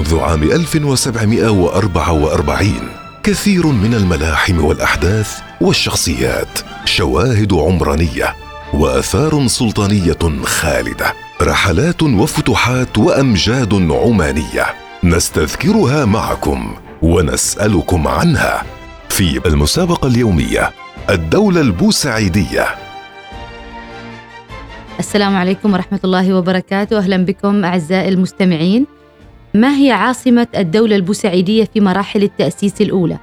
منذ عام 1744 كثير من الملاحم والأحداث والشخصيات شواهد عمرانية وآثار سلطانية خالدة رحلات وفتوحات وأمجاد عمانية نستذكرها معكم ونسألكم عنها في المسابقة اليومية الدولة البوسعيدية. السلام عليكم ورحمة الله وبركاته. أهلا بكم أعزائي المستمعين. ما هي عاصمة الدولة البوسعيدية في مراحل التأسيس الأولى؟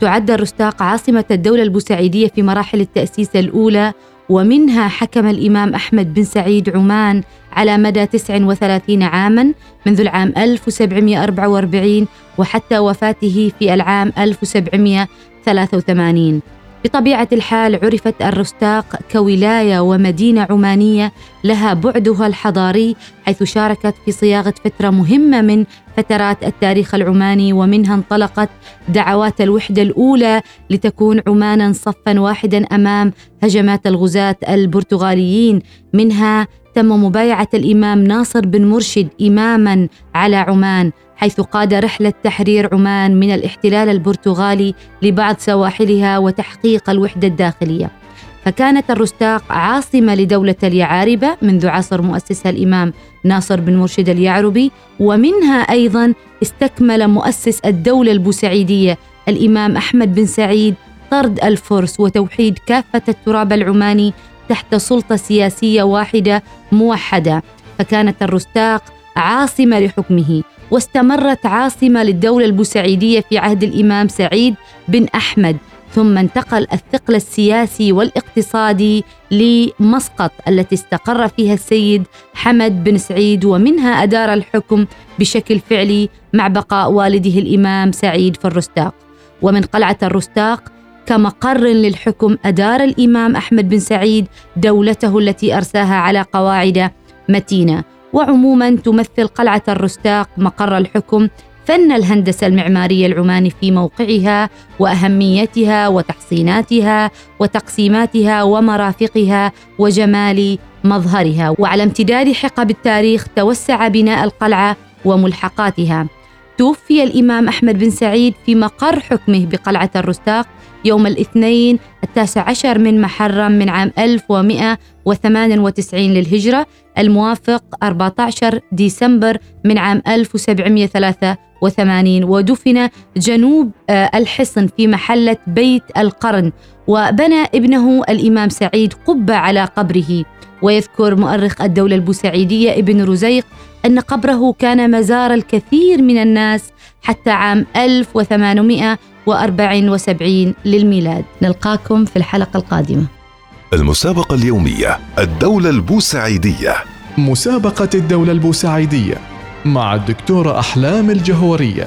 تعد الرستاق عاصمة الدولة البوسعيدية في مراحل التأسيس الأولى ومنها حكم الإمام أحمد بن سعيد عمان على مدى 39 عاما منذ العام 1744 وحتى وفاته في العام 1783 بطبيعة الحال عرفت الرستاق كولاية ومدينة عمانية لها بعدها الحضاري حيث شاركت في صياغة فترة مهمة من فترات التاريخ العماني ومنها انطلقت دعوات الوحدة الأولى لتكون عمانا صفا واحدا أمام هجمات الغزاة البرتغاليين منها تم مبايعة الإمام ناصر بن مرشد إماما على عمان حيث قاد رحلة تحرير عمان من الاحتلال البرتغالي لبعض سواحلها وتحقيق الوحدة الداخلية. فكانت الرستاق عاصمة لدولة اليعاربة منذ عصر مؤسسها الإمام ناصر بن مرشد اليعربي ومنها أيضا استكمل مؤسس الدولة البوسعيدية الإمام أحمد بن سعيد طرد الفرس وتوحيد كافة التراب العماني تحت سلطة سياسية واحدة موحدة فكانت الرستاق عاصمة لحكمه واستمرت عاصمة للدولة البوسعيدية في عهد الإمام سعيد بن أحمد ثم انتقل الثقل السياسي والاقتصادي لمسقط التي استقر فيها السيد حمد بن سعيد ومنها أدار الحكم بشكل فعلي مع بقاء والده الإمام سعيد في الرستاق. ومن قلعة الرستاق كمقر للحكم أدار الإمام أحمد بن سعيد دولته التي أرساها على قواعد متينة. وعموما تمثل قلعة الرستاق مقر الحكم فن الهندسة المعمارية العماني في موقعها وأهميتها وتحصيناتها وتقسيماتها ومرافقها وجمال مظهرها. وعلى امتداد حقب التاريخ توسع بناء القلعة وملحقاتها. توفي الإمام أحمد بن سعيد في مقر حكمه بقلعة الرستاق يوم الاثنين التاسع عشر من محرم من عام 1198 للهجرة الموافق 14 ديسمبر من عام 1783 ودفن جنوب آه، الحصن في محلة بيت القرن وبنى ابنه الإمام سعيد قبة على قبره. ويذكر مؤرخ الدولة البوسعيدية ابن رزيق أن قبره كان مزار الكثير من الناس حتى عام 1874 للميلاد. نلقاكم في الحلقة القادمة. المسابقة اليومية الدولة البوسعيدية. مسابقة الدولة البوسعيدية مع الدكتورة أحلام الجهورية.